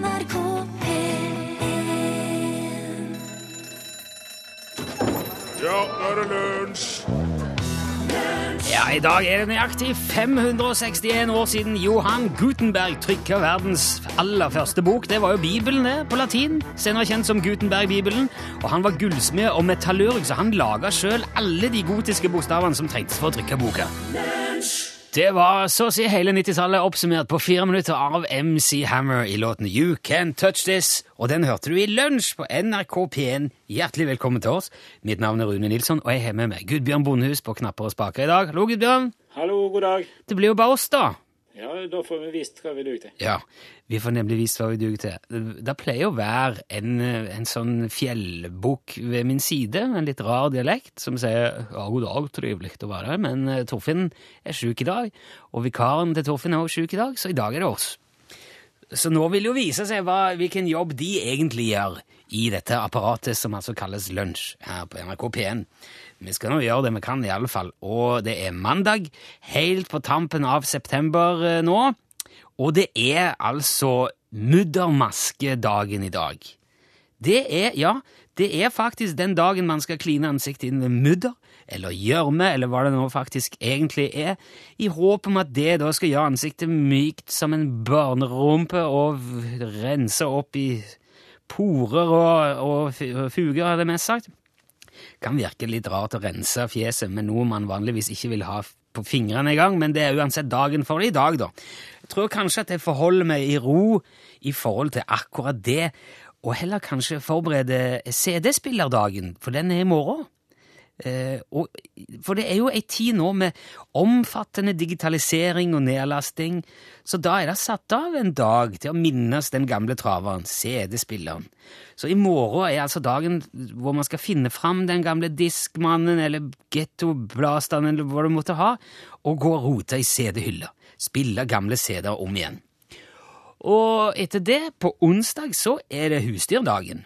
NRK P1 Ja, nå er det lunsj! Ja, I dag er det nøyaktig 561 år siden Johan Gutenberg trykka verdens aller første bok. Det var jo Bibelen det, på latin, senere kjent som Gutenberg-bibelen. Og Han var gullsmed og metallurg, så han laga sjøl alle de gotiske bokstavene som trengtes for å trykke boka. Det var så å si hele 90-tallet oppsummert på fire minutter av MC Hammer i låten You Can Touch This, og den hørte du i lunsj på NRK P1. Hjertelig velkommen til oss. Mitt navn er Rune Nilsson, og jeg har med meg Gudbjørn Bondehus på knapper og spaker i dag. Hallo, Gudbjørn. Hallo, god dag. Det blir jo bare oss, da. Ja, da får vi vist hva vi duger til. Ja, vi får nemlig vist hva vi duger til. Det pleier å være en, en sånn fjellbukk ved min side, en litt rar dialekt, som sier ja, god dag, trivelig å være her, men eh, Torfinn er sjuk i dag, og vikaren til Torfinn er også sjuk i dag, så i dag er det oss. Så nå vil jo vise seg hva, hvilken jobb de egentlig gjør i dette apparatet som altså kalles lunsj her på NRK P1. Vi skal nå gjøre det vi kan, i alle fall. Og det er mandag, helt på tampen av september eh, nå. Og det er altså muddermaskedagen i dag. Det er, ja, det er faktisk den dagen man skal kline ansiktet inn med mudder, eller gjørme, eller hva det nå faktisk egentlig er, i håp om at det da skal gjøre ansiktet mykt som en barnerumpe og rense opp i porer og, og fuger, er det mest sagt. Kan virke litt rart å rense fjeset med noe man vanligvis ikke vil ha på fingrene gang, men det er uansett dagen for det i dag, da. Jeg tror kanskje at jeg forholder meg i ro i forhold til akkurat det, og heller kanskje forberede CD-spillerdagen, for den er i morgen. Eh, og, for det er jo ei tid nå med omfattende digitalisering og nedlasting, så da er det satt av en dag til å minnes den gamle traveren, CD-spilleren. Så i morgen er altså dagen hvor man skal finne fram den gamle diskmannen eller gettoblasteren eller hva du måtte ha, og gå og rote i CD-hylla. Spille gamle CD-er om igjen. Og etter det, på onsdag, så er det husdyrdagen.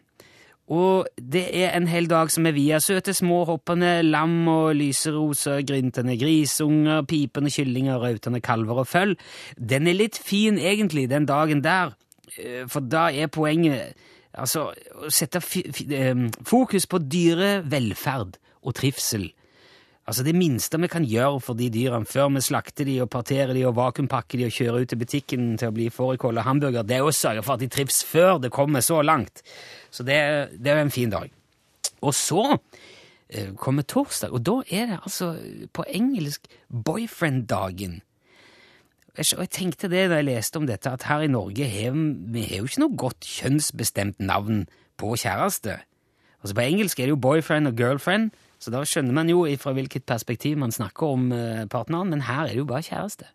Og det er en hel dag som er via søte små hoppende lam og lyseroser, gryntende grisunger, pipende kyllinger, rautende kalver og føll. Den er litt fin egentlig, den dagen der, eh, for da er poenget altså å sette eh, fokus på dyrevelferd og trivsel. Altså Det minste vi kan gjøre for de dyrene før vi slakter de og parterer de og vakuumpakker de og kjører ut til butikken til å bli fårikål og hamburger, det er å sørge for at de trives før det kommer så langt. Så det, det er jo en fin dag. Og så eh, kommer torsdag, og da er det altså på engelsk boyfriend-dagen. Og jeg tenkte det da jeg leste om dette, at her i Norge har vi har jo ikke noe godt kjønnsbestemt navn på kjæreste. Altså På engelsk er det jo boyfriend og girlfriend, så da skjønner man jo fra hvilket perspektiv man snakker om eh, partneren, men her er det jo bare kjæreste.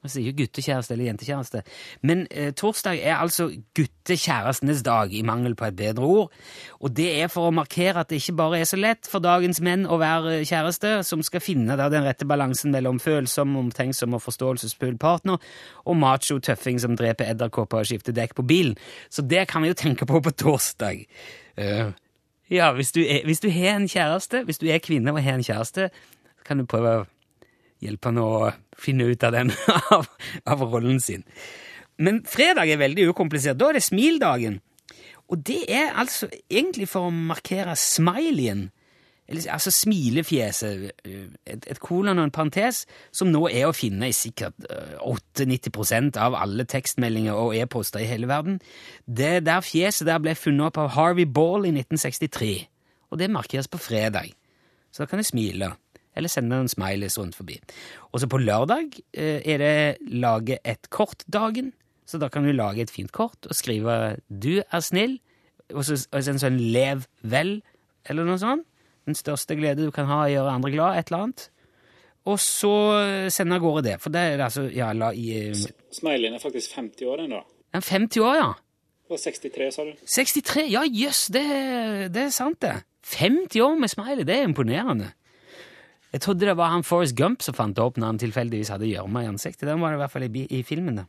Man sier guttekjæreste eller jentekjæreste. Men eh, torsdag er altså guttekjærestenes dag, i mangel på et bedre ord. Og det er for å markere at det ikke bare er så lett for dagens menn å være kjæreste, som skal finne da, den rette balansen mellom følsom, omtenksom og forståelsesfull partner, og macho tøffing som dreper edderkopper og skifter dekk på bilen. Så det kan vi jo tenke på på torsdag. Uh, ja, hvis du, er, hvis du har en kjæreste, hvis du er kvinne og har en kjæreste, kan du prøve å hjelpe han å finne ut av den, av, av rollen sin. Men fredag er veldig ukomplisert. Da er det smildagen. Og det er altså egentlig for å markere smileyen, altså smilefjeset, et, et kolon og en parentes, som nå er å finne i sikkert 8-90 av alle tekstmeldinger og e-poster i hele verden. Det der fjeset der ble funnet opp av Harvey Ball i 1963, og det markeres på fredag. Så da kan jeg smile eller sende noen smileys rundt forbi. Og så på lørdag eh, er det lage et kort-dagen, så da kan du lage et fint kort og skrive 'du er snill', og så en sånn 'lev vel', eller noe sånt. Den største glede du kan ha, er å gjøre andre glad, et eller annet. Og så sende av gårde det. For det er altså ja, la i Smileyen er faktisk 50 år ennå. Den 50 år, ja. Og 63, sa du? 63, Ja, jøss, det, det er sant, det. 50 år med smiley, det er imponerende. Jeg trodde det var han Forrest Gump som fant det opp når han tilfeldigvis hadde gjørme i ansiktet. Den var det i hvert fall i, i filmen. da.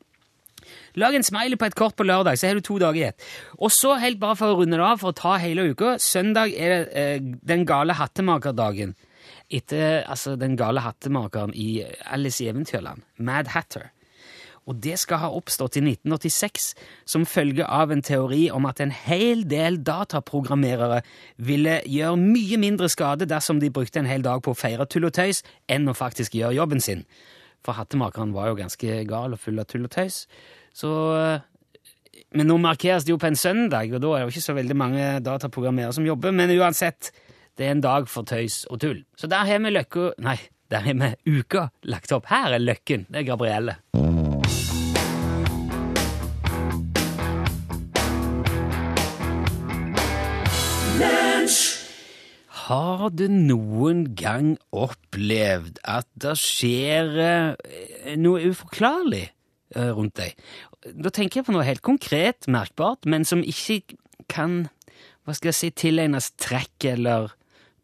Lag en smiley på et kort på lørdag, så har du to dager i ett. Og så, helt bare for å runde det av, for å ta hele uka, søndag er det eh, Den gale hattemakerdagen. Etter altså, den gale hattemakeren i Alice i Eventyrland, Mad Hatter. Og det skal ha oppstått i 1986 som følge av en teori om at en hel del dataprogrammerere ville gjøre mye mindre skade dersom de brukte en hel dag på å feire tull og tøys, enn å faktisk gjøre jobben sin. For hattemakeren var jo ganske gal og full av tull og tøys. Så men nå markeres det jo på en søndag, og da er det jo ikke så veldig mange dataprogrammerere som jobber. Men uansett, det er en dag for tøys og tull. Så der har vi løkka Nei, der har vi uka lagt opp. Her er løkken. Det er Gabrielle. Har du noen gang opplevd at det skjer eh, noe uforklarlig eh, rundt deg? Da tenker jeg på noe helt konkret, merkbart, men som ikke kan hva skal jeg si, tilegnes trekk eller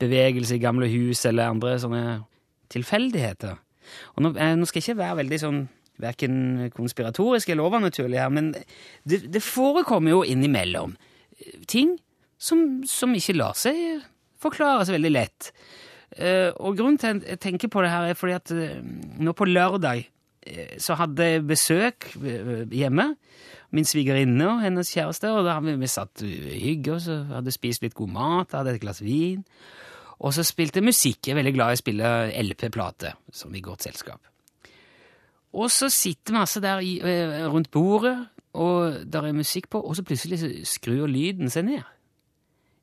bevegelse i gamle hus eller andre sånne tilfeldigheter. Og nå, eh, nå skal jeg ikke være veldig sånn verken konspiratorisk eller overnaturlig her, men det, det forekommer jo innimellom ting som, som ikke lar seg forklare så veldig lett. Uh, og grunnen til at jeg tenker på det her, er fordi at uh, nå på lørdag uh, så hadde jeg besøk hjemme. Min svigerinne og hennes kjæreste. Og da hadde vi satt hygge og så hadde spist litt god mat, hadde et glass vin. Og så spilte musikk. Jeg er veldig glad i å spille LP-plate, som i godt selskap. Og så sitter vi altså der rundt bordet, og der er musikk på, og så plutselig skrur lyden seg ned.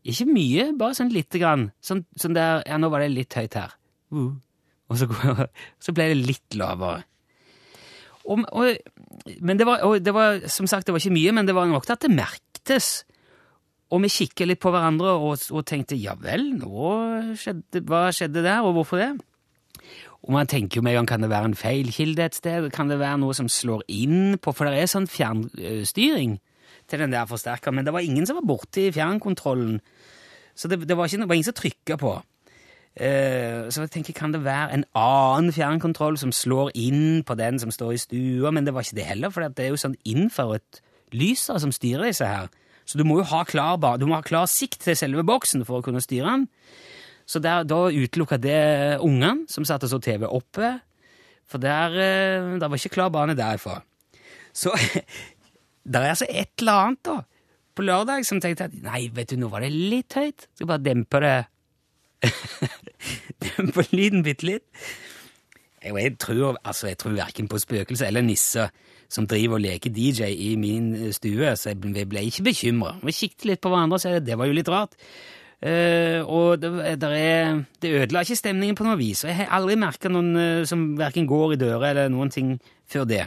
Ikke mye, bare sånn lite grann. Sånn, sånn der Ja, nå var det litt høyt her. Uh. Og så, så, ble det litt lavere. Og, og, det var, og det var, som sagt, det var ikke mye, men det var nok til at det merktes. Og vi kikket litt på hverandre og, og tenkte ja vel, skjedde, hva skjedde der, og hvorfor det? Og man tenker jo med en gang kan det være en feilkilde et sted, kan det være noe som slår inn på For det er sånn fjernstyring til den der forsterkeren, men det var ingen som var borti fjernkontrollen så det, det, var, ikke, det var ingen som trykka på. Uh, så jeg tenker, kan det være en annen fjernkontroll som slår inn på den som står i stua? Men det var ikke det heller, for det er jo sånn innført lyser som styrer disse her. Så du må jo ha klar, du må ha klar sikt til selve boksen for å kunne styre den. Så der, da utelukka det ungene som satt og så TV oppe, for der, uh, der var ikke klar bane derifra. Så det er altså et eller annet, da på lørdag som tenkte at nei, vet du, nå var det litt høyt. Skal bare dempe det Dempe lyden bitte litt. Jeg, jeg, tror altså, tror verken på spøkelser eller nisser som driver og leker DJ i min stue, så jeg ble ikke bekymra. Vi kikket litt på hverandre og sa det var jo litt rart. Uh, og det, er, det, ødela ikke stemningen på noe vis. Og jeg har aldri merka noen uh, som verken går i døra eller noen ting før det.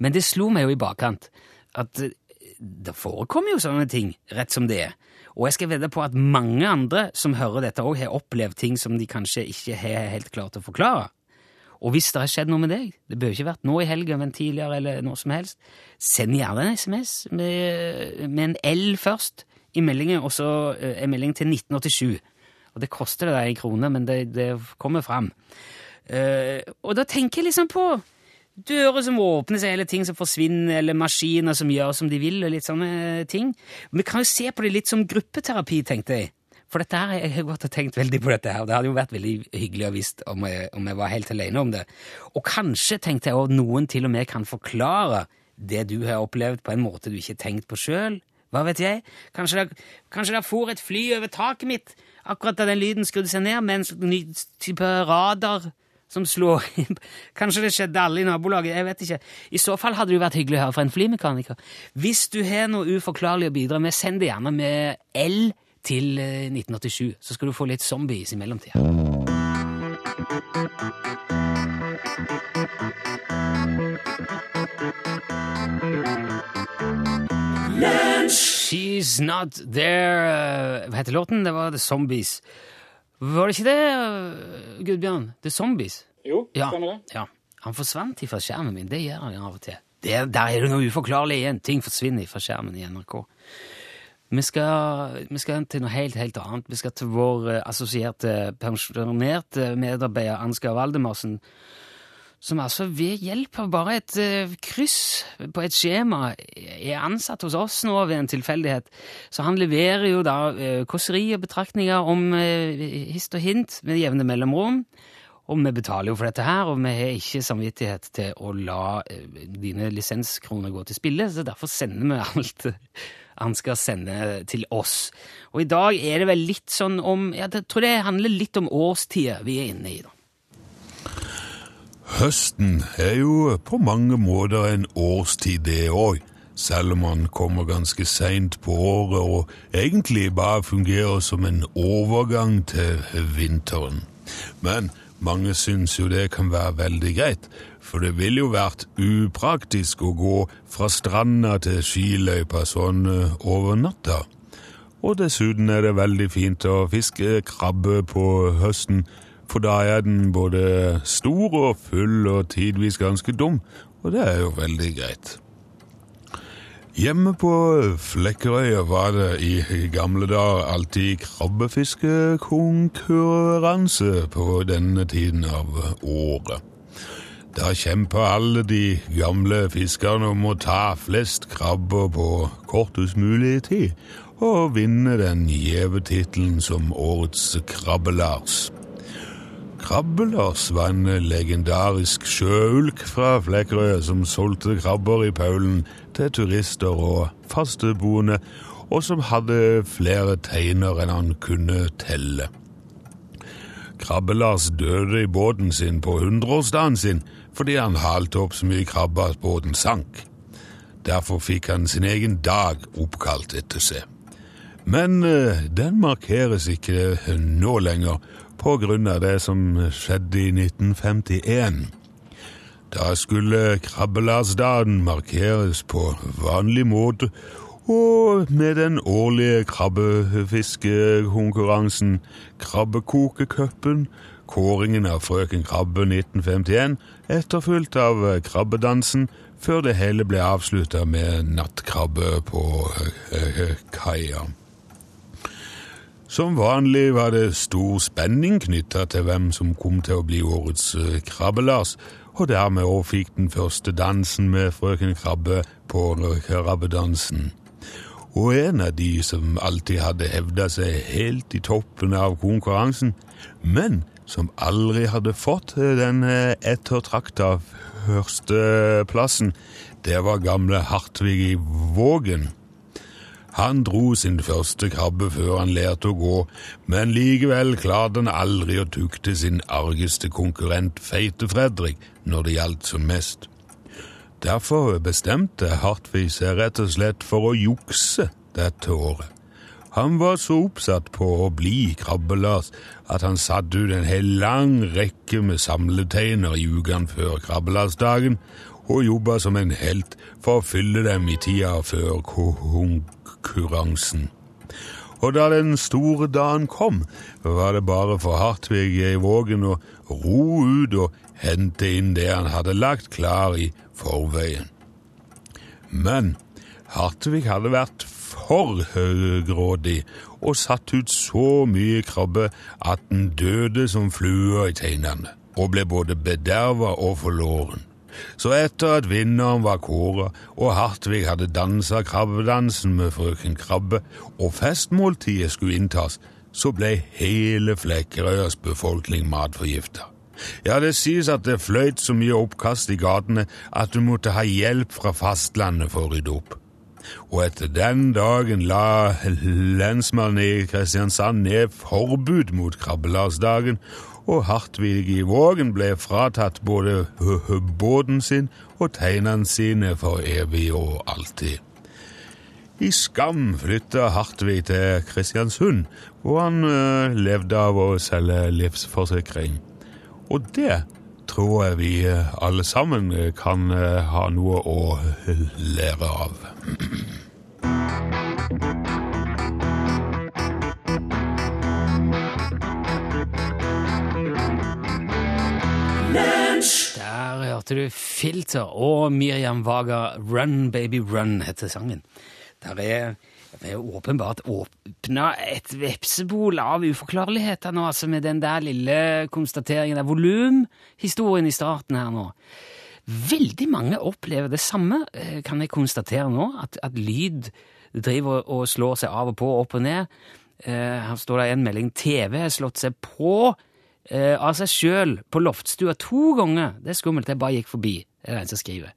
Men det slo meg jo i bakkant at det forekommer jo sånne ting, rett som det er. Og jeg skal vedde på at mange andre som hører dette, òg har opplevd ting som de kanskje ikke har helt klart å forklare. Og hvis det har skjedd noe med deg, det bør ikke vært nå i helgen, men tidligere, eller noe som helst, send gjerne en SMS med, med en L først i meldingen, og så eh, en melding til 1987. Og det koster deg en krone, men det, det kommer fram. Uh, og da tenker jeg liksom på dører som åpner seg, eller ting som forsvinner, eller maskiner som gjør som de vil, og litt sånne ting. Vi kan jo se på det litt som gruppeterapi, tenkte jeg. For dette her, jeg har gått og tenkt veldig på dette her, det hadde jo vært veldig hyggelig å visst om jeg, om jeg var helt alene om det. Og kanskje, tenkte jeg, at noen til og med kan forklare det du har opplevd, på en måte du ikke har tenkt på sjøl. Hva vet jeg? Kanskje det, kanskje det for et fly over taket mitt akkurat da den lyden skrudde seg ned, med en ny type radar som slår Kanskje det skjedde alle i nabolaget? Jeg vet ikke. I så fall hadde det jo vært hyggelig å høre fra en flymekaniker. Hvis du har noe uforklarlig å bidra med, send det gjerne med L til 1987, eh, så skal du få litt zombies i mellomtida. She's Not There Hva heter låten? Det var The Zombies. Var det ikke det, uh, Gudbjørn? The Zombies? Jo, ja, stemmer det. Ja. Han forsvant fra skjermen min. Det gjør han av og til. Det, der er det noe uforklarlig igjen. Ting forsvinner fra skjermen i NRK. Vi skal, vi skal, til noe helt, helt annet. Vi skal til vår uh, assosierte pensjonerte medarbeider Ansgar Valdemarsen som altså ved hjelp av bare et uh, kryss på et skjema er ansatt hos oss nå ved en tilfeldighet. Så han leverer jo da uh, kåseri og betraktninger om uh, hist og hint med jevne mellomrom. Og vi betaler jo for dette her, og vi har ikke samvittighet til å la dine lisenskroner gå til spille, så derfor sender vi alt han skal sende til oss. Og i dag er det vel litt sånn om Jeg tror det handler litt om årstida vi er inne i, da. Høsten er jo på mange måter en årstid, det òg. Selv om han kommer ganske seint på året og egentlig bare fungerer som en overgang til vinteren. Men mange syns jo det kan være veldig greit, for det ville jo vært upraktisk å gå fra stranda til skiløypa sånn eh, over natta. Og dessuten er det veldig fint å fiske krabbe på høsten, for da er den både stor og full og tidvis ganske dum, og det er jo veldig greit. Hjemme på Flekkerøya var det i gamle dager alltid krabbefiskekonkurranse på denne tiden av året. Da kjempa alle de gamle fiskerne om å ta flest krabber på kortest mulig tid, og vinne den gjeve tittelen som årets Krabbe-Lars. Krabbe-Lars var en legendarisk sjøulk fra Flekkerøy som solgte krabber i Paulen til turister og fasteboende, og som hadde flere teiner enn han kunne telle. Krabbe-Lars døde i båten sin på hundreårsdagen sin fordi han halte opp så mye krabbe at båten sank. Derfor fikk han sin egen dag oppkalt etter seg. Men uh, den markeres ikke nå lenger av det som skjedde i 1951. Da skulle Krabbelarsdagen markeres på vanlig måte, og med den årlige krabbefiskekonkurransen Krabbekokecupen, kåringen av Frøken Krabbe 1951, etterfulgt av krabbedansen, før det hele ble avslutta med nattkrabbe på kaia. Som vanlig var det stor spenning knytta til hvem som kom til å bli årets krabbelars, og dermed òg fikk den første dansen med Frøken Krabbe på krabbedansen. Og en av de som alltid hadde hevda seg helt i toppen av konkurransen, men som aldri hadde fått den ettertrakta førsteplassen, det var gamle Hartvig i Vågen. Han dro sin første krabbe før han lærte å gå, men likevel klarte han aldri å tukte sin argeste konkurrent Feite Fredrik når det gjaldt som mest. Derfor bestemte Hartvig seg rett og slett for å jukse dette året. Han var så oppsatt på å bli Krabbelas at han satte ut en hel lang rekke med samleteiner i ukene før Krabbelasdagen, og jobba som en helt for å fylle dem i tida før konkurransen. Og da den store dagen kom, var det bare for Hartvig i Vågen å ro ut og hente inn det han hadde lagt klar i forveien. Men Hartvig hadde vært for grådig og satt ut så mye krabbe at den døde som fluer i teinene og ble både bederva og forlåren. Så etter at vinneren var kåret, og Hartvig hadde dansa krabbedansen med frøken Krabbe og festmåltidet skulle inntas, så ble hele Flekkerøyas befolkning matforgifta. Ja, det sies at det fløyt så mye oppkast i gatene at du måtte ha hjelp fra fastlandet for å rydde opp. Og etter den dagen la lensmannen i Kristiansand ned forbud mot Krabbelarsdagen, og Hartvig i Vågen ble fratatt både båten sin og teinene sine for evig og alltid. I skam flytta Hartvig til Kristiansund, hvor han øh, levde av å selge livsforsikring. Og det tror jeg vi alle sammen kan ha noe å lære av. Der hørte du Filter og Miriam Vaga 'Run Baby Run' heter sangen. Der er har åpenbart åpna et vepsebol av uforklarligheter nå, altså med den der lille konstateringen av volumhistorien i starten her nå. Veldig mange opplever det samme, kan jeg konstatere nå, at, at lyd driver og slår seg av og på, opp og ned. Her står det en melding 'TV har slått seg på'. Eh, av seg sjøl på loftstua to ganger. Det er skummelt. Jeg bare gikk forbi. Det er en som skriver.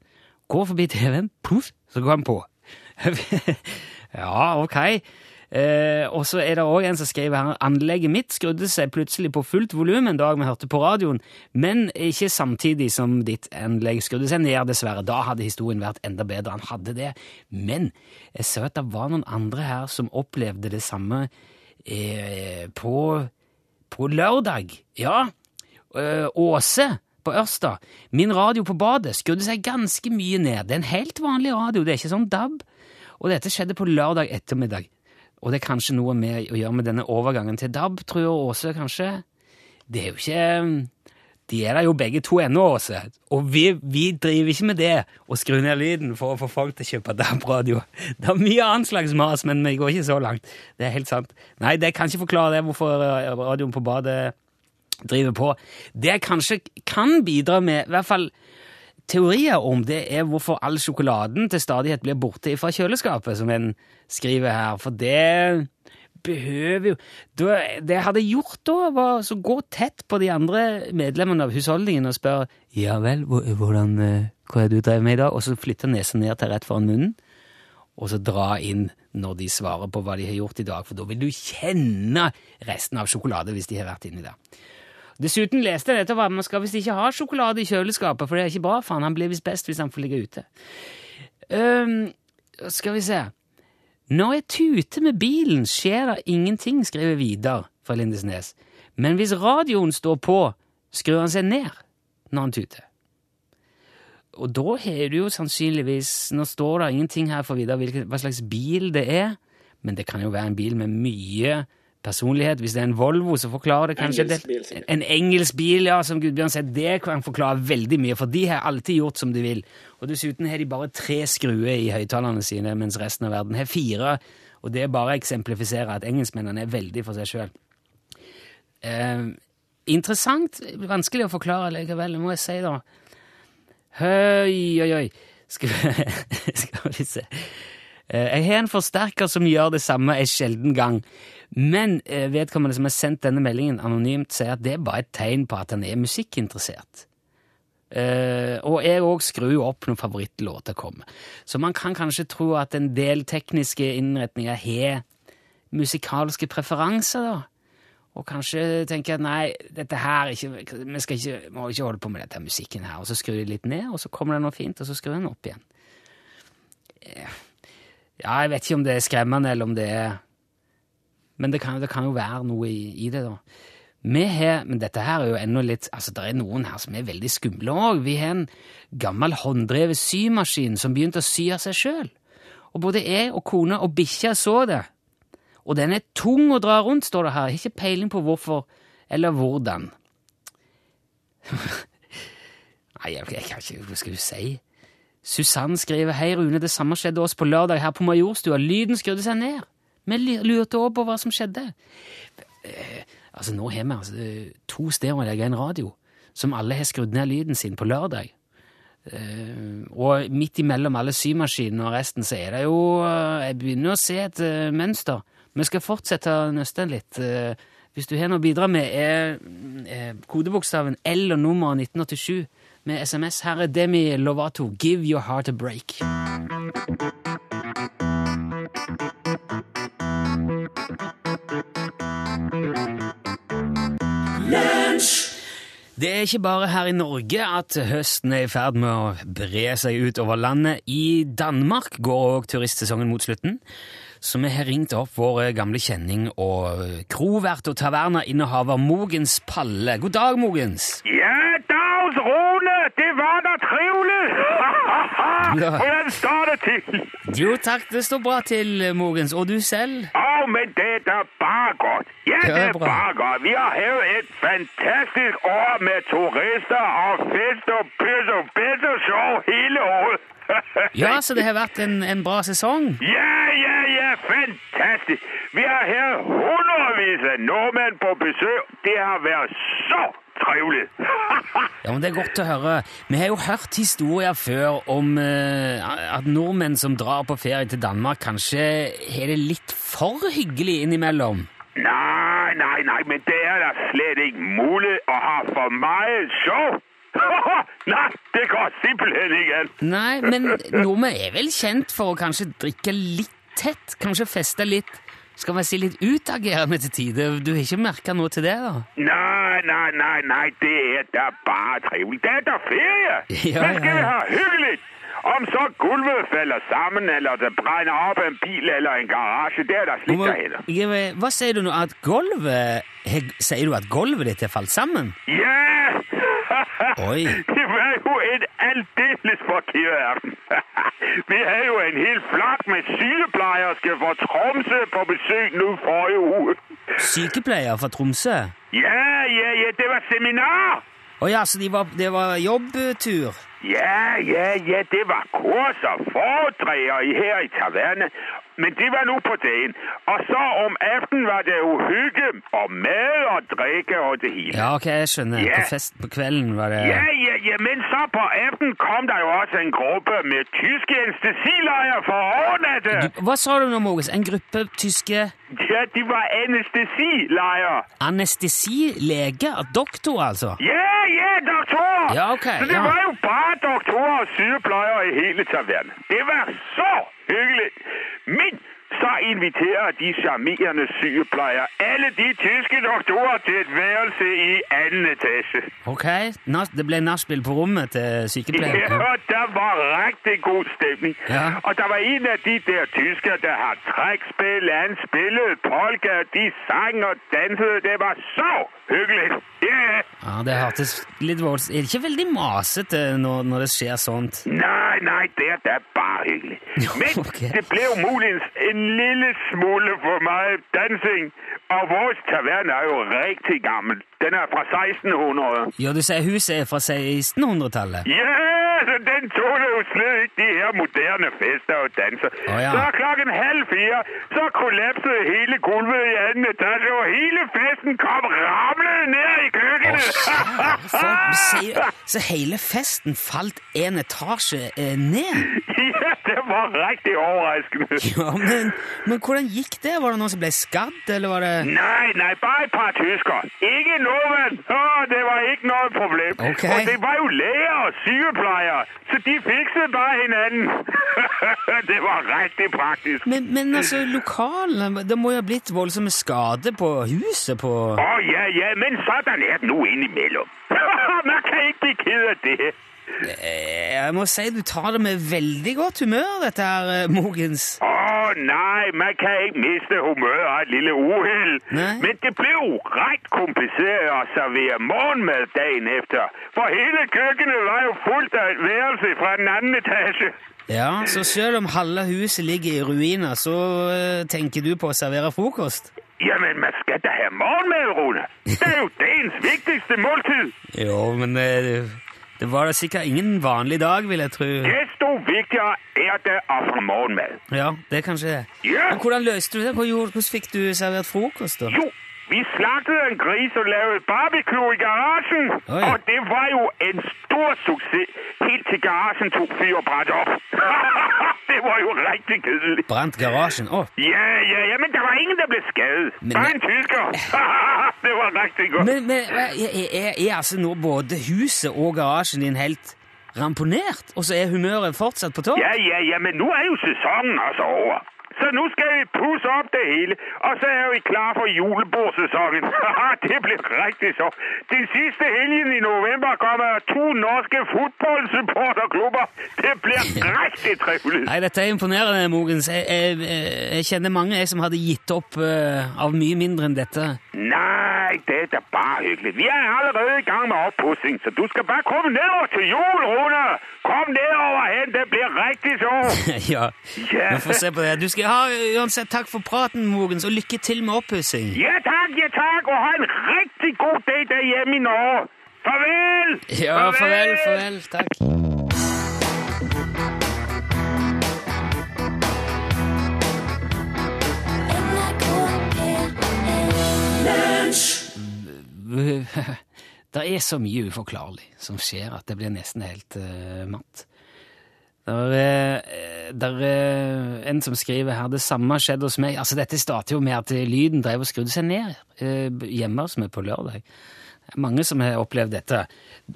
Går forbi TV-en, poff, så går han på. ja, ok. Eh, og så er det òg en som skriver her anlegget mitt skrudde seg plutselig på fullt volum en dag vi hørte på radioen, men ikke samtidig som ditt anlegg skrudde seg ned, dessverre. Da hadde historien vært enda bedre. Han hadde det. Men jeg så at det var noen andre her som opplevde det samme eh, på, på lørdag. Ja. Eh, Åse på Ørsta. Min radio på badet skrudde seg ganske mye ned. Det er en helt vanlig radio, det er ikke sånn DAB. Og dette skjedde på lørdag ettermiddag. Og det er kanskje noe med å gjøre med denne overgangen til DAB, tror jeg Åse, kanskje. Det er jo ikke De er der jo begge to ennå, Åse. Og vi, vi, driver ikke med det å skru ned lyden for å få folk til å kjøpe DAB-radio. Det er mye annet slags mas, men vi går ikke så langt. Det er helt sant. Nei, det kan ikke forklare det hvorfor radioen på badet driver på. Det jeg kanskje kan bidra med, i hvert fall teorier om, det er hvorfor all sjokoladen til stadighet blir borte fra kjøleskapet, som en skriver her. For det behøver jo Det jeg hadde gjort da, var å gå tett på de andre medlemmene av husholdningen og spørre ja vel, hvordan, hva er det du drev med i dag? Og så flytte nesen ned til rett foran munnen, og så dra inn når de svarer på hva de har gjort i dag, for da vil du kjenne resten av sjokolade hvis de har vært inni der. Dessuten leste jeg dette at man skal visst ikke ha sjokolade i kjøleskapet, for det er ikke bra for han. Han blir visst best hvis han får ligge ute. Um, skal vi se Når jeg tuter med bilen, skjer det ingenting, skriver Vidar fra Lindesnes. Men hvis radioen står på, skrur han seg ned når han tuter. Og da har du jo sannsynligvis Nå står det ingenting her for Vidar hva slags bil det er, men det kan jo være en bil med mye personlighet. Hvis det er en Volvo, så forklarer det kanskje Engelsk bil, det. En engelsk bil, ja, som Gudbjørn sier. Det kan forklare veldig mye, for de har alltid gjort som de vil. Og dessuten har de bare tre skruer i høyttalerne sine, mens resten av verden har fire. Og det bare eksemplifiserer at engelskmennene er veldig for seg sjøl. Eh, interessant. Vanskelig å forklare likevel, må jeg si, da. Høy, oi, oi. Skal, skal vi se. Eh, jeg har en forsterker som gjør det samme en sjelden gang. Men eh, vedkommende som har sendt denne meldingen anonymt, sier at det er bare et tegn på at han er musikkinteressert. Uh, og jeg òg skrur opp når favorittlåter kommer. Så man kan kanskje tro at en del tekniske innretninger har musikalske preferanser, da. Og kanskje tenker at nei, dette her ikke, vi skal ikke, må ikke holde på med dette musikken her. Og så skrur de litt ned, og så kommer det noe fint, og så skrur den opp igjen. Ja, jeg vet ikke om det er skremmende, eller om det er men det kan, det kan, jo være noe i, i det, da. Vi har, men dette her er jo enda litt altså Det er noen her som er veldig skumle òg. Vi har en gammel hånddrevet symaskin som begynte å sy av seg sjøl. Og både jeg og kona og bikkja så det. Og den er tung å dra rundt, står det her. Jeg har ikke peiling på hvorfor eller hvordan. Nei, jeg, jeg kan ikke Hva skal du si? Susann skriver Hei, Rune, det samme skjedde oss på lørdag her på Majorstua. Lyden skrudde seg ned. Vi lurte også på hva som skjedde. Eh, altså, Nå har vi altså, to stereoanlegg og en radio, som alle har skrudd ned lyden sin på lørdag. Uh, og midt imellom alle symaskinene og resten så er det jo uh, Jeg begynner å se et uh, mønster. Vi skal fortsette å nøste litt. hvis du har noe å bidra med, er kodebokstaven L og nummeret 1987 med SMS. Her er Demi Lovato, 'Give Your Heart a Break'. Det er ikke bare her i Norge at høsten er i ferd med å bre seg ut over landet. I Danmark går òg turistsesongen mot slutten. Så vi har ringt opp vår gamle kjenning og krovert og tavernainnehaver Mogens Palle. God dag, Mogens. Ja, dags, Rune! Det var da trivelig! Hvordan står det til? Jo takk, det står bra til, Mogens. Og du selv? Å, oh, men det er da bare godt. Ja, det er bare godt. Vi har hatt et fantastisk år med turister og fest og pys og pess og show hele året. ja, så det har vært en, en bra sesong? Ja, ja, ja, fantastisk. Vi har hatt hundrevis av nordmenn på besøk. Det har vært så trivelig. ja, men Det er godt å høre. Vi har jo hørt historier før om uh, at nordmenn som drar på ferie til Danmark, kanskje har det litt for hyggelig innimellom. Nei, nei, nei, men det er da slett ikke mulig å ha for mye show! nei, det går simpelthen ikke an. Nei, men nordmenn er vel kjent for å kanskje drikke litt tett? Kanskje feste litt skal vi si litt utagerende til tider? Du har ikke merka noe til det, da? Nei, nei, nei, nei, det er da bare trivelig. Det er da ferie. Ja, Men skal vi ha hyggelig? Om så gulvet faller sammen, eller det brenner opp en bil eller en garasje, det er da slik det heter. Hva- Hva sier du nå? At gulvet Sier du at gulvet ditt har falt sammen? Ja! Oi. Det en aldeles forkert. Vi havde jo en hel flok med sygeplejerske fra Tromsø på besøg nu forrige uge. Sykepleier fra Tromsø? Ja, ja, ja, det var seminar. Å ja, så de var, det var jobbtur? Ja, ja, ja, det var kurs og foredrag her i tavernet. Men det var nå på dagen. Og så om aftenen var det jo hygge og mad og drikke og det hele. Ja, ok, jeg skjønner. Ja. På fest på kvelden var det Ja, ja, ja, men så på aftenen kom der jo også en gruppe med tyske anestesileier for å overnatte. det. Hva sa du nå, Mogens? En gruppe tyske Ja, de var anestesileier. anestesileger? Doktor, altså? Ja, doktorer! Ja, okay, Så det ja. var jo bare doktorer og sykepleiere i hele tavernen. Det var så hyggelig! Men så inviterer de charmerende sykepleiere alle de tyske doktorer til et værelse i anden etasje. Ok, det ble nachspiel på rommet til sykepleierne? Ja, det var riktig god stemning. Ja. Og det var en av de der tyskere, der har trekkspill. han spillede polka, de sang og dansede. Det var så hyggelig! Ja. Ja, Det hørtes litt voldsomt Er det ikke veldig masete når, når det skjer sånt? Nei, nei, det er da bare hyggelig. Men okay. det ble jo muligens en lille smule for meget dansing. Og vores taverne er jo rigtig gammel. Den er fra 1600. Ja, du sier huset er fra 1600-tallet? Ja, så den tåler jo slet ikke de her moderne fester og danser. Oh, ja. Så klokken halv fire, så kollapsede hele gulvet i anden etasje, og hele festen kom ramlende ned i køkkenet. Oh, sier, så hele festen falt en etasje eh, ned? ja, det var rigtig overraskende. Ja, men, men hvordan gikk det? Var det noen som ble skadd, eller var det Nei, nei, bare et par tyskere. Ikke nordmenn! Det var ikke noe problem. Okay. Og det var jo læger og sykepleiere, så de fikset bare hinanden. det var riktig praktisk. men, men altså, lokalene Det må jo ha blitt voldsomme skader på huset på Å ja, ja, men sånn er det nå innimellom. Man kan ikke bli ked det. Eh, Jeg må si du tar det med veldig godt humør, dette her, eh, Mogens. Åh, oh, nej, man kan ikke miste humøret av et lille uhell. Men det ble jo rett kompliceret å servere morgenmat dagen efter. For hele køkkenet var jo fullt av et værelse fra den andre etasje. Ja, så selv om halve huset ligger i ruiner, så eh, tenker du på å servere frokost? Ja, men man skal da ha morgenmat, Rune. Det er jo dagens viktigste måltid. Jo, men eh, det var da sikkert ingen vanlig dag, vil jeg tro. Desto viktigere er det å få morgenmat. Ja, det er kanskje det. Ja. Men hvordan løste du det? Hvordan fikk du servert frokost, da? Jo, vi slaktet en gris og lavede barbecue i garasjen. Oi. Og det var jo en stor suksess Helt til garasjen tok fyr og brant op. det var jo rigtig gull! Brant garasjen opp? Ja, ja, ja, men det var ingen, der ble. Men Bare en tysker. det var rigtig godt. Men, men er, er, er, er altså nå både huset og garasjen din helt ramponert, og så er humøret fortsatt på topp? Ja, ja, ja, men nå er jo sesongen altså over. Så nå skal vi pusse opp det hele, og så er vi klar for julebordsesongen. det blir riktig så. Den siste helgen i november kommer to norske fotballsupporterklubber. Det blir riktig trivelig. Nei, dette er imponerende, Mogens. Jeg, jeg, jeg kjenner mange jeg som hadde gitt opp uh, av mye mindre enn dette. Nei, det er bare hyggelig. Vi er allerede i gang med oppussing, så du skal bare komme nedover til jul, Rune. Kom nedover hen, det blir riktig så. ja, Ja. vi får se på det. Du skal ha uansett takk for praten, Mogens, og lykke til med oppussing. Ja takk, ja takk, og ha en riktig god dag derhjemme i Norge. Farvel! Ja, farvel, farvel. Takk. Det er så mye uforklarlig som skjer at det blir nesten helt uh, matt. Der er, der er en som skriver her det samme skjedde hos meg. Altså Dette starter jo med at lyden drev og skrudde seg ned eh, hjemme hos meg på lørdag. Mange som har opplevd dette.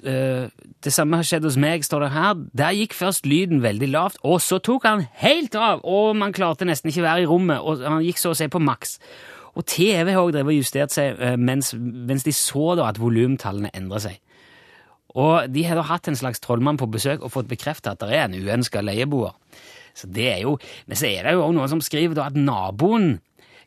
Eh, det samme har skjedd hos meg, står det her. Der gikk først lyden veldig lavt, og så tok han helt av, og man klarte nesten ikke være i rommet, og han gikk så å si på maks. Og TV har og justert seg eh, mens, mens de så da at volumtallene endra seg. Og de har da hatt en slags trollmann på besøk og fått bekreftet at det er en uønska leieboer. Så det er jo, Men så er det jo også noen som skriver at naboen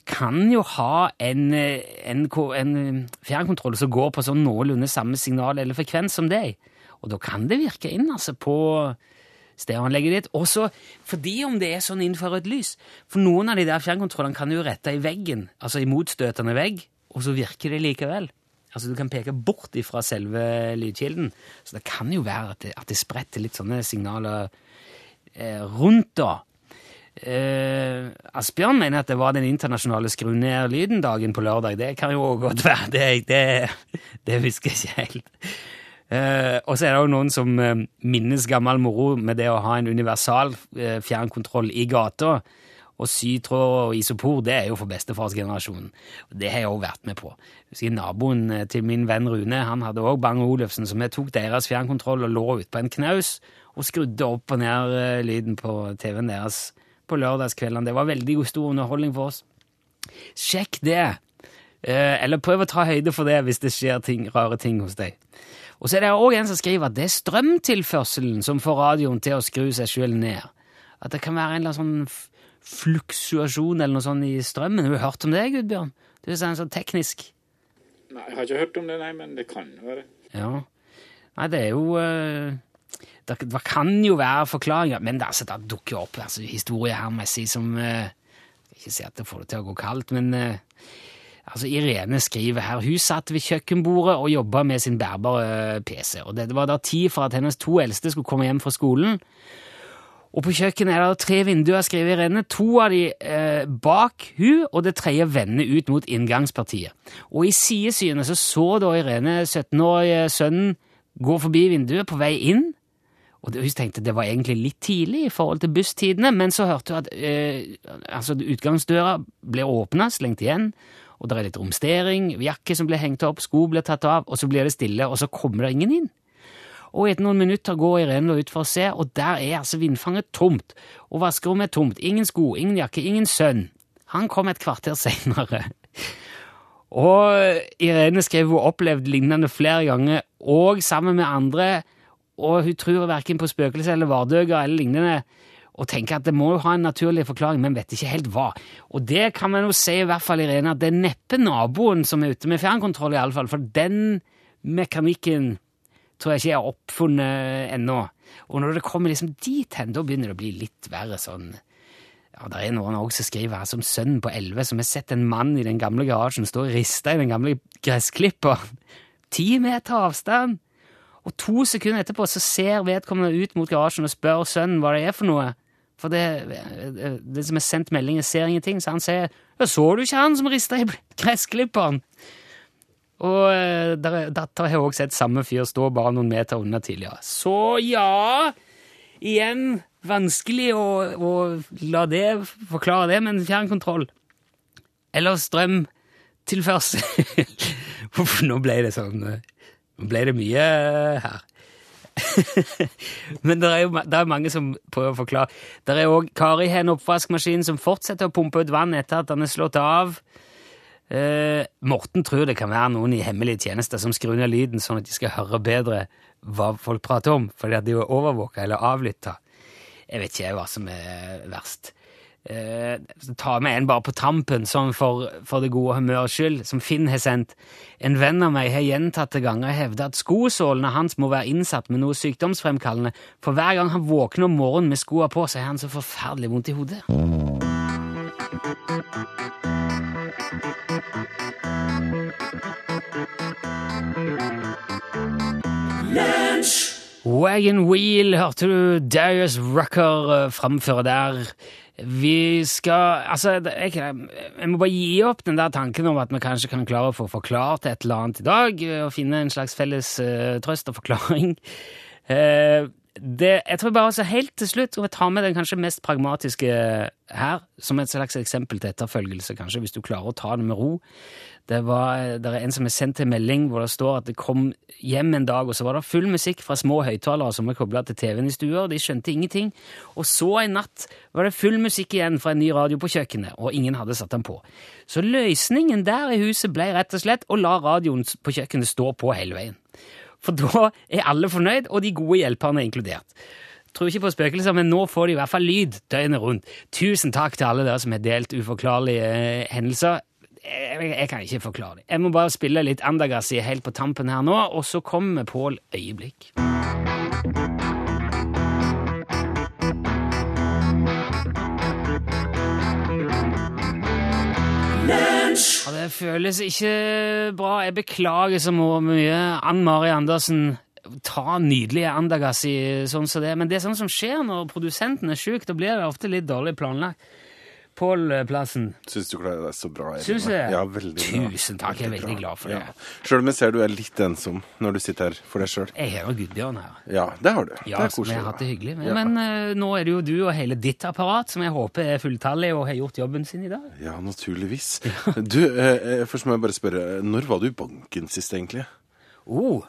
kan jo ha en, en, en fjernkontroll som går på sånn noenlunde samme signal eller frekvens som deg. Og da kan det virke inn altså på stereoanlegget ditt. Også fordi om det er sånn et lys. For noen av de der fjernkontrollene kan jo rette i veggen, altså i motstøtende vegg, og så virker det likevel. Altså Du kan peke bort ifra selve lydkilden. Så det kan jo være at det, at det spretter litt sånne signaler eh, rundt, da. Eh, Asbjørn mener at det var den internasjonale skru ned-lyden-dagen på lørdag. Det kan jo godt være. Det, det, det husker jeg ikke helt. Eh, og så er det jo noen som eh, minnes gammel moro med det å ha en universal eh, fjernkontroll i gata. Og sytråd og isopor det er jo for bestefarsgenerasjonen. Det har jeg òg vært med på. Husker Naboen eh, til min venn Rune han hadde òg Bang Olufsen, så vi tok deres fjernkontroll og lå utpå en knaus og skrudde opp og ned eh, lyden på TV-en deres på lørdagskveldene. Det var veldig stor underholdning for oss. Sjekk det! Eh, eller prøv å ta høyde for det hvis det skjer ting, rare ting hos deg. Og så er det òg en som skriver at det er strømtilførselen som får radioen til å skru seg sjøl ned. At det kan være en eller annen sånn fluksuasjon eller noe sånt i strømmen. Har du hørt om det, Gudbjørn? Du er sånn, sånn teknisk. Nei, jeg har ikke hørt om det, nei, men det kan være. Ja. Nei, det er jo uh, det, det, kan jo være forklaringer, men det, altså, det dukker opp altså, historier her må jeg si, som uh, Ikke si at det får det til å gå kaldt, men uh, altså, Irene skriver her hun satt ved kjøkkenbordet og jobba med sin bærbare PC. og Det var da tid for at hennes to eldste skulle komme hjem fra skolen. Og på kjøkkenet er det tre vinduer, skriver Irene. To av de eh, bak hun, og det tredje vender ut mot inngangspartiet. Og i sidesynet så så da Irene 17-årige sønnen gå forbi vinduet på vei inn. Og Hun tenkte det var egentlig litt tidlig i forhold til busstidene, men så hørte hun at eh, altså utgangsdøra ble åpna, slengt igjen, og det er litt romstering, jakke som ble hengt opp, sko ble tatt av, og så blir det stille, og så kommer det ingen inn. Og etter noen minutter går Irene ut for å se, og der er altså vindfanget tomt. Og vaskerommet er tomt. Ingen sko, ingen jakke, ingen sønn. Han kom et kvarter seinere. Og Irene skrev hun opplevd lignende flere ganger, og sammen med andre, og hun tror verken på spøkelser eller vardøger eller lignende, og tenker at det må jo ha en naturlig forklaring, men vet ikke helt hva. Og det kan man jo si i hvert fall, Irene, at det er neppe naboen som er ute med fjernkontroll, iallfall, for den mekanikken tror jeg ikke jeg har oppfunnet ennå. Og når det kommer liksom dit hen, da begynner det å bli litt verre sånn ja, Det er noen også som skriver her som sønnen på elleve som har sett en mann i den gamle garasjen stå og riste i den gamle gressklipperen. Ti meter avstand! Og to sekunder etterpå så ser vedkommende ut mot garasjen og spør sønnen hva det er for noe. For det, det som er sendt meldinger, ser ingenting, så han sier 'Så du ikke han som rista i gressklipperen?' Og datter dattera har også sett samme fyr stå bare noen meter unna tidligere. Så ja Igjen vanskelig å, å la det forklare det, men fjernkontroll eller strømtilførsel Nå ble det sånn eh, Nå ble det mye her. Men det er jo det er mange som prøver å forklare. Det er òg Kari har en oppvaskmaskin som fortsetter å pumpe ut vann etter at den er slått av. Eh, Morten tror det kan være noen i hemmelige tjenester som skrur ned lyden sånn at de skal høre bedre hva folk prater om, fordi at de er overvåka eller avlytta. Jeg vet ikke hva som er verst. Eh, ta med en bare på tampen, sånn for, for det gode humørets skyld, som Finn har sendt. En venn av meg har gjentatte ganger hevda at skosålene hans må være innsatt med noe sykdomsfremkallende, for hver gang han våkner om morgenen med skoa på, så har han så forferdelig vondt i hodet. Wagon Wheel hørte du Darius Rucker uh, framføre der. Vi skal Altså, jeg, jeg, må bare gi opp den der tanken om at vi kanskje kan klare å få forklart et eller annet i dag, og finne en slags felles uh, trøst og forklaring. Uh, det, jeg tror bare altså helt til slutt skal vi tar med den kanskje mest pragmatiske her, som et slags eksempel til etterfølgelse, kanskje, hvis du klarer å ta det med ro. Det, var, det er en som har sendt en melding hvor det står at det kom hjem en dag, og så var det full musikk fra små høyttalere som var kobla til TV-en i stua, og de skjønte ingenting. Og så en natt var det full musikk igjen fra en ny radio på kjøkkenet, og ingen hadde satt den på. Så løsningen der i huset ble rett og slett å la radioen på kjøkkenet stå på hele veien. For da er alle fornøyd, og de gode hjelperne er inkludert. Tror ikke på spøkelser, men nå får de i hvert fall lyd døgnet rundt. Tusen takk til alle dere som har delt uforklarlige eh, hendelser. Jeg, jeg kan ikke forklare det. Jeg må bare spille litt Andagassi helt på tampen her nå, og så kommer Pål Øyeblikk. Ja, det føles ikke bra. Jeg beklager så mye. Ann Mari Andersen, ta nydelige Andagassi sånn som det. Men det er sånn som skjer når produsenten er sjuk. Da blir det ofte litt dårlig planlagt. Pål Plassen. Syns du klarer deg så bra? Eline? Syns jeg? Ja, veldig bra. Tusen takk, jeg er veldig glad for det. Ja. Sjøl om jeg ser du er litt ensom når du sitter her for deg sjøl. Jeg har Gudbjørn her. Ja, det har du. Ja, det er som jeg koselig. har hatt det hyggelig med. Ja. Men uh, nå er det jo du og hele ditt apparat som jeg håper er fulltallig og har gjort jobben sin i dag. Ja, naturligvis. Du, eh, først må jeg bare spørre, når var du i banken sist, egentlig? Oh.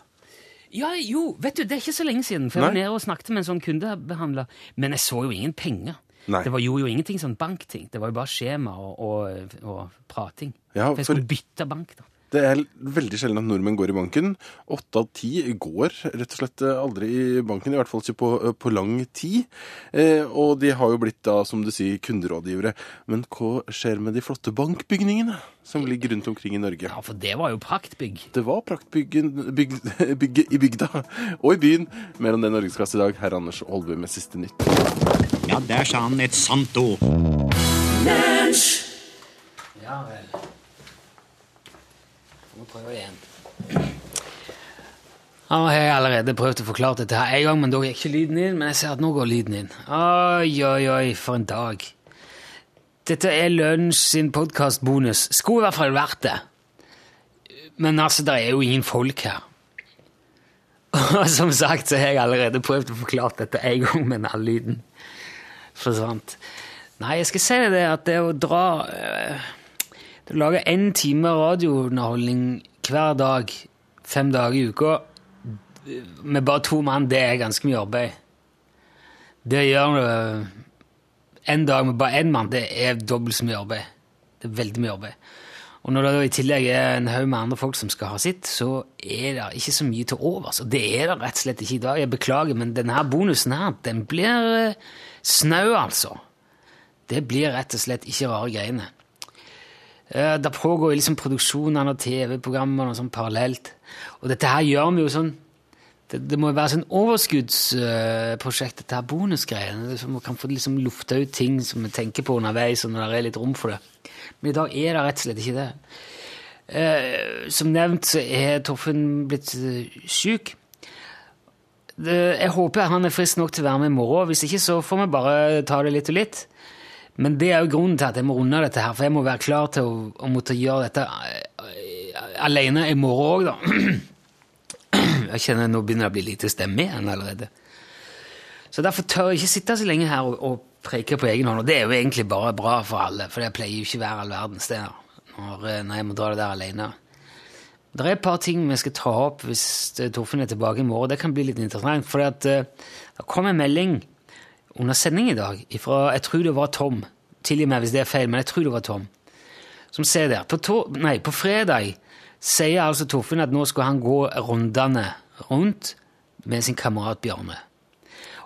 Ja, jo, vet du, det er ikke så lenge siden, for jeg var nede og snakket med en sånn kundebehandler, men jeg så jo ingen penger. Nei. Det var jo, jo ingenting sånn bankting, det var jo bare skjema og, og, og prating. Ja, for jeg skulle bytte bank, da. Det er veldig sjelden at nordmenn går i banken. Åtte av ti går rett og slett eh, aldri i banken, i hvert fall ikke på, eh, på lang tid. Eh, og de har jo blitt da, som du sier, kunderådgivere. Men hva skjer med de flotte bankbygningene som ligger rundt omkring i Norge? Ja, for det var jo praktbygg. Det var praktbygget bygg, bygge i bygda og i byen. Mer om det i Norgesklasse i dag. Herr Anders Holbu med siste nytt. Ja, der sa han et sant ord. Ja vel. Må prøve igjen. Nå har jeg allerede prøvd å forklare dette her en gang, men da gikk ikke lyden inn. Men jeg ser at nå går lyden inn. Oi, oi, oi, for en dag. Dette er Lunsj sin podkastbonus. Skulle i hvert fall vært det. Men altså, det er jo ingen folk her. Og som sagt så har jeg allerede prøvd å forklare dette en gang, men all lyden forsvant. Nei, jeg skal si det at det å dra øh, Det å lage én time radiounderholdning hver dag, fem dager i uka, med bare to mann, det er ganske mye arbeid. Det gjør gjøre En dag med bare én mann, det er dobbelt så mye arbeid. Det er veldig mye arbeid. Og når det i tillegg er en haug med andre folk som skal ha sitt, så er det ikke så mye til overs. Og det er det rett og slett ikke i dag. Jeg beklager, men denne bonusen her, den blir eh, snau, altså. Det blir rett og slett ikke rare greiene. Eh, Det pågår liksom produksjonene av TV-programmer og sånn parallelt. Og dette her gjør vi jo sånn Det, det må jo være sånn overskuddsprosjekt, dette her bonusgreiene. sånn Man kan få liksom lufta ut ting som vi tenker på underveis, og når det er litt rom for det. Men i dag er det rett og slett ikke det. Eh, som nevnt så er Torfinn blitt syk. sjuk. Det, jeg håper han er frisk nok til å være med i morgen. Hvis ikke så får vi bare ta det litt og litt. Men det er jo grunnen til at jeg må runde dette her, for jeg må være klar til å, å måtte gjøre dette eh, alene i morgen òg, da. Jeg kjenner Nå begynner det å bli lite stemme igjen allerede. Så derfor tør jeg ikke sitte så lenge her og, og preike på egen hånd. Og det er jo egentlig bare bra for alle, for det pleier jo ikke å være all verdens det når, eh, når jeg må dra det der alene. Det er et par ting vi skal ta opp hvis eh, Torfinn er tilbake i morgen. Det kan bli litt interessant. For eh, det kom en melding under sending i dag fra Jeg tror det var Tom. Tilgi meg hvis det er feil, men jeg tror det var Tom. Som ser der. På, to, nei, på fredag sier altså Torfinn at nå skal han gå rundene rundt med sin kamerat Bjarne.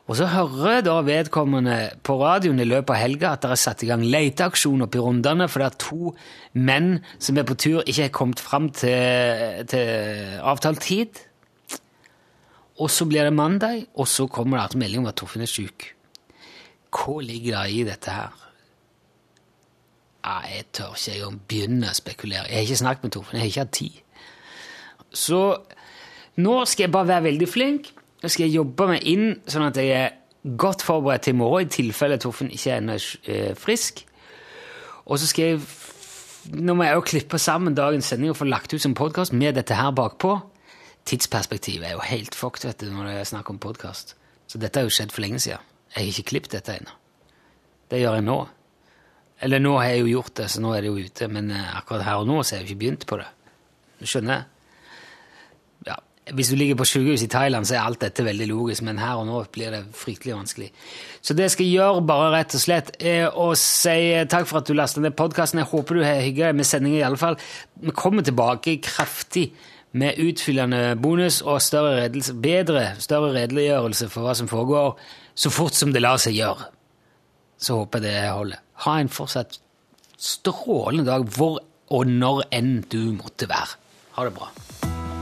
Og så hører da vedkommende på radioen i løpet av helga at det er satt i gang leteaksjon oppe i for det er to menn som er på tur, ikke er kommet fram til, til avtalt tid. Og så blir det mandag, og så kommer det altså melding om at Torfinn er syk. Hva ligger det i dette her? Jeg tør ikke engang begynne å spekulere. Jeg har ikke snakket med Torfinn, jeg har ikke hatt tid. Så nå skal jeg bare være veldig flink. Nå skal jeg jobbe meg inn sånn at jeg er godt forberedt til i morgen, i tilfelle Torfinn ikke ennå er frisk. Og så skal jeg Nå må jeg jo klippe sammen dagens sending og få lagt ut som podkast med dette her bakpå. Tidsperspektivet er jo helt fucked vet du, når det er snakk om podkast. Så dette har jo skjedd for lenge siden. Jeg har ikke klippet dette ennå. Det gjør jeg nå. Eller nå har jeg jo gjort det, så nå er det jo ute, men eh, akkurat her og nå så har jeg jo ikke begynt på det. Du skjønner? Hvis du ligger på sykehus i Thailand, så er alt dette veldig logisk, men her og nå blir det fryktelig vanskelig. Så det jeg skal gjøre, bare rett og slett, er å si takk for at du lastet ned podkasten. Jeg håper du har hygga deg med sendingen, i alle fall. Vi kommer tilbake kraftig med utfyllende bonus og større redelse, bedre, større redeliggjørelse for hva som foregår, så fort som det lar seg gjøre. Så håper jeg det holder. Ha en fortsatt strålende dag hvor og når enn du måtte være. Ha det bra.